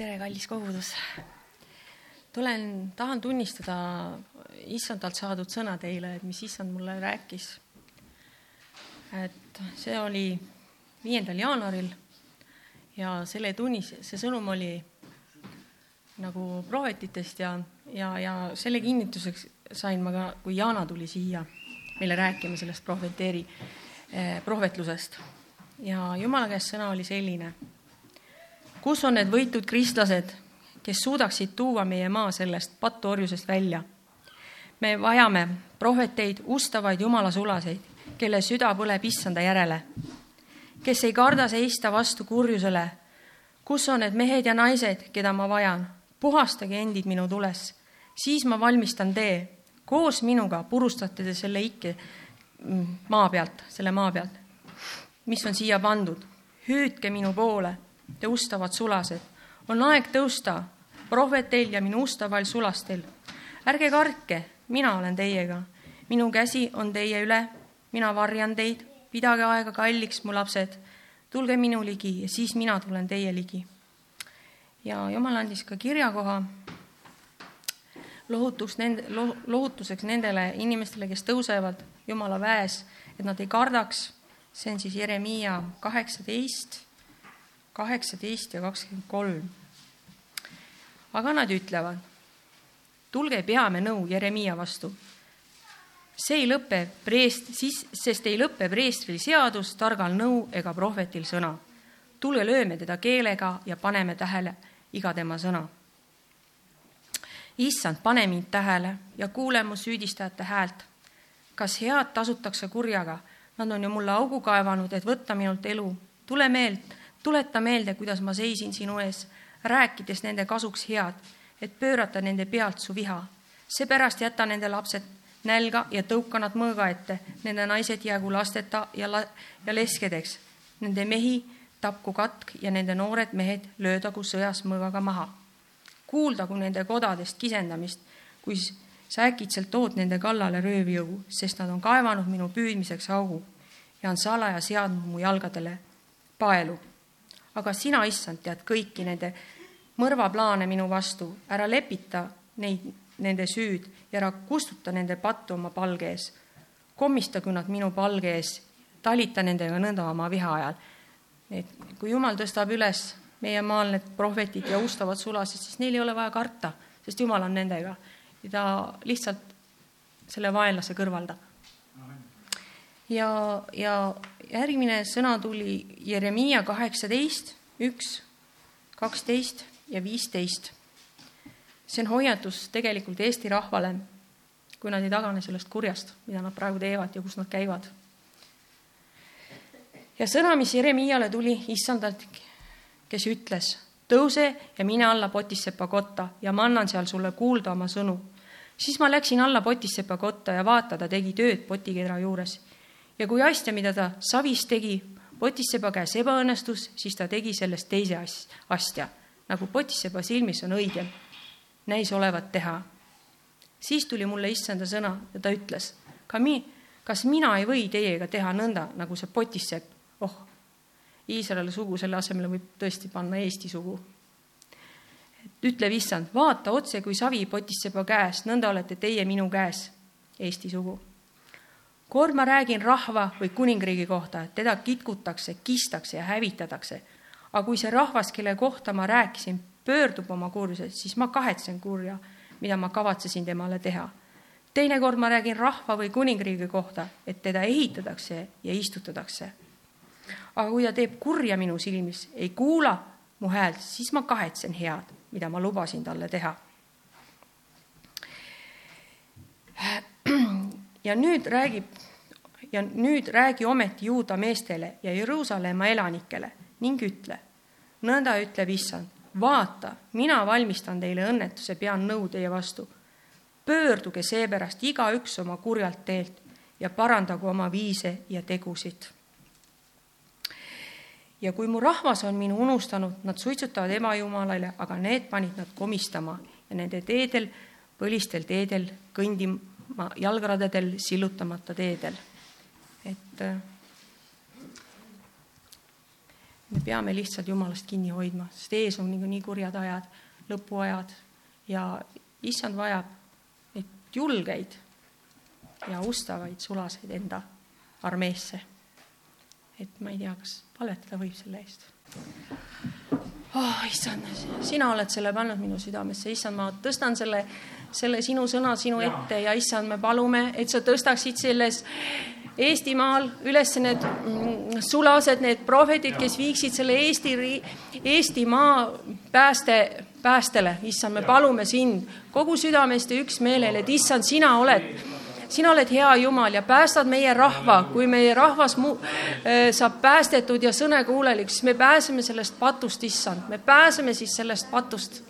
tere, kallis kogudus. tulen, tahan tunnistada issandalt saadud sõna teile, et mis issand mulle rääkis. et see oli viiendal jaanuaril ja selle tunnis, see sõnum oli nagu prohvetitest ja, ja, ja selle kinnituseks sain ma ka, kui Jana tuli siia meile rääkima sellest prohveteeri eh,, prohvetlusest. ja jumala käest sõna oli selline kus on need võitud kristlased, kes suudaksid tuua meie maa sellest pattuorjusest välja? me vajame prohveteid, ustavaid jumala sulaseid, kelle süda põleb issanda järele, kes ei karda seista vastu kurjusele. kus on need mehed ja naised, keda ma vajan? puhastage endid minu tules, siis ma valmistan tee. koos minuga purustate te selle ikke mm, maa pealt, selle maa pealt, mis on siia pandud. hüüdke minu poole te ustavad sulased. on aeg tõusta, prohveteil ja minu ustaval sulastel. ärge kartke, mina olen teiega. minu käsi on teie üle, mina varjan teid, pidage aega kalliks, mu lapsed. tulge minu ligi ja siis mina tulen teie ligi. ja Jumal andis ka kirjakoha lohutus nende, lohutuseks nendele inimestele, kes tõusevad Jumala väes, et nad ei kardaks. see on siis Jeremiia kaheksateist kaheksateist ja kakskümmend kolm. aga nad ütlevad, tulge peame nõu Jeremiia vastu. see ei lõpe preest, siis, sest ei lõpe preestril seadus, targal nõu ega prohvetil sõna. tulge lööme teda keelega ja paneme tähele iga tema sõna. issand, pane mind tähele ja kuule mu süüdistajate häält. kas head tasutakse kurjaga? Nad on ju mulle augu kaevanud, et võtta minult elu. tule meelt tuleta meelde, kuidas ma seisin sinu ees, rääkides nende kasuks head, et pöörata nende pealt su viha. seepärast jäta nende lapsed nälga ja tõuka nad mõõga ette, nende naised jäägu lasteta ja la-, ja leskedeks. Nende mehi tapku katk ja nende noored mehed löödagu sõjas mõõgaga maha. kuuldagu nende kodadest kisendamist, kui sa äkitselt tood nende kallale röövjõu, sest nad on kaevanud minu püüdmiseks augu ja on salaja seadnud mu jalgadele paelu aga sina, issand, tead kõiki nende mõrvaplaane minu vastu, ära lepita neid, nende süüd ja ära kustuta nende pattu oma palge ees. kommistagu nad minu palge ees, talita nendega nõnda oma viha ajal. et kui Jumal tõstab üles meie maal need prohvetid ja ustavad sulased, siis neil ei ole vaja karta, sest Jumal on nendega ja ta lihtsalt selle vaenlase kõrvaldab. Ja, ja järgmine sõna tuli Jeremiia kaheksateist, üks, kaksteist ja viisteist. see on hoiatus tegelikult Eesti rahvale, kui nad ei tagane sellest kurjast, mida nad praegu teevad ja kus nad käivad. ja sõna, mis Jeremiiale tuli issandalt, kes ütles, tõuse ja mine alla Potissepa kotta ja ma annan seal sulle kuulda oma sõnu. siis ma läksin alla Potissepa kotta ja vaata, ta tegi tööd potikera juures ja kui asja, mida ta savis tegi, Potissepa käes ebaõnnestus, siis ta tegi sellest teise asja, nagu Potissepa silmis on õigem, näis olevat teha. siis tuli mulle issanda sõna ja ta ütles, ka mi-, kas mina ei või teiega teha nõnda, nagu see Potissepp, oh, Iisraeli sugu selle asemele võib tõesti panna Eesti sugu. ütleb issand, vaata otse kui savi Potissepa käes, nõnda olete teie minu käes, Eesti sugu kord ma räägin rahva või kuningriigi kohta, et teda kitkutakse, kistakse ja hävitatakse. aga kui see rahvas, kelle kohta ma rääkisin, pöördub oma kurjusest, siis ma kahetsen kurja, mida ma kavatsesin temale teha. teinekord ma räägin rahva või kuningriigi kohta, et teda ehitatakse ja istutatakse. aga kui ta teeb kurja minu silmis, ei kuula mu häält, siis ma kahetsen head, mida ma lubasin talle teha ja nüüd räägib ja nüüd räägi ometi juuda meestele ja Jeruusalemma elanikele ning ütle, nõnda ütleb issand, vaata, mina valmistan teile õnnetuse, pean nõu teie vastu. pöörduge seepärast igaüks oma kurjalt teelt ja parandagu oma viise ja tegusid. ja kui mu rahvas on minu unustanud, nad suitsutavad ebajumalale, aga need panid nad komistama ja nende teedel, põlistel teedel kõndima jalgradadel sillutamata teedel. et me peame lihtsalt Jumalast kinni hoidma, sest ees on niikuinii kurjad ajad, lõpuajad ja issand vajab neid julgeid ja ustavaid sulaseid enda armeesse. et ma ei tea, kas palvetada võib selle eest oh,. issand, sina oled selle pannud minu südamesse, issand, ma tõstan selle, selle sinu sõna sinu ette ja issand, me palume, et sa tõstaksid selles Eestimaal üles need mm, sulased, need prohvetid, kes viiksid selle Eesti, Eestimaa pääste, päästele. issand, me palume sind kogu südamest ja üksmeelel, et issand, sina oled sina oled hea Jumal ja päästad meie rahva, kui meie rahvas mu, äh, saab päästetud ja sõnekuulelikuks, siis me pääseme sellest patust, issand, me pääseme siis sellest patust.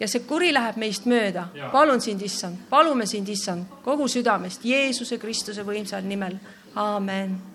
ja see kuri läheb meist mööda. palun sind, issand, palume sind, issand, kogu südamest Jeesuse Kristuse võimsal nimel. aamen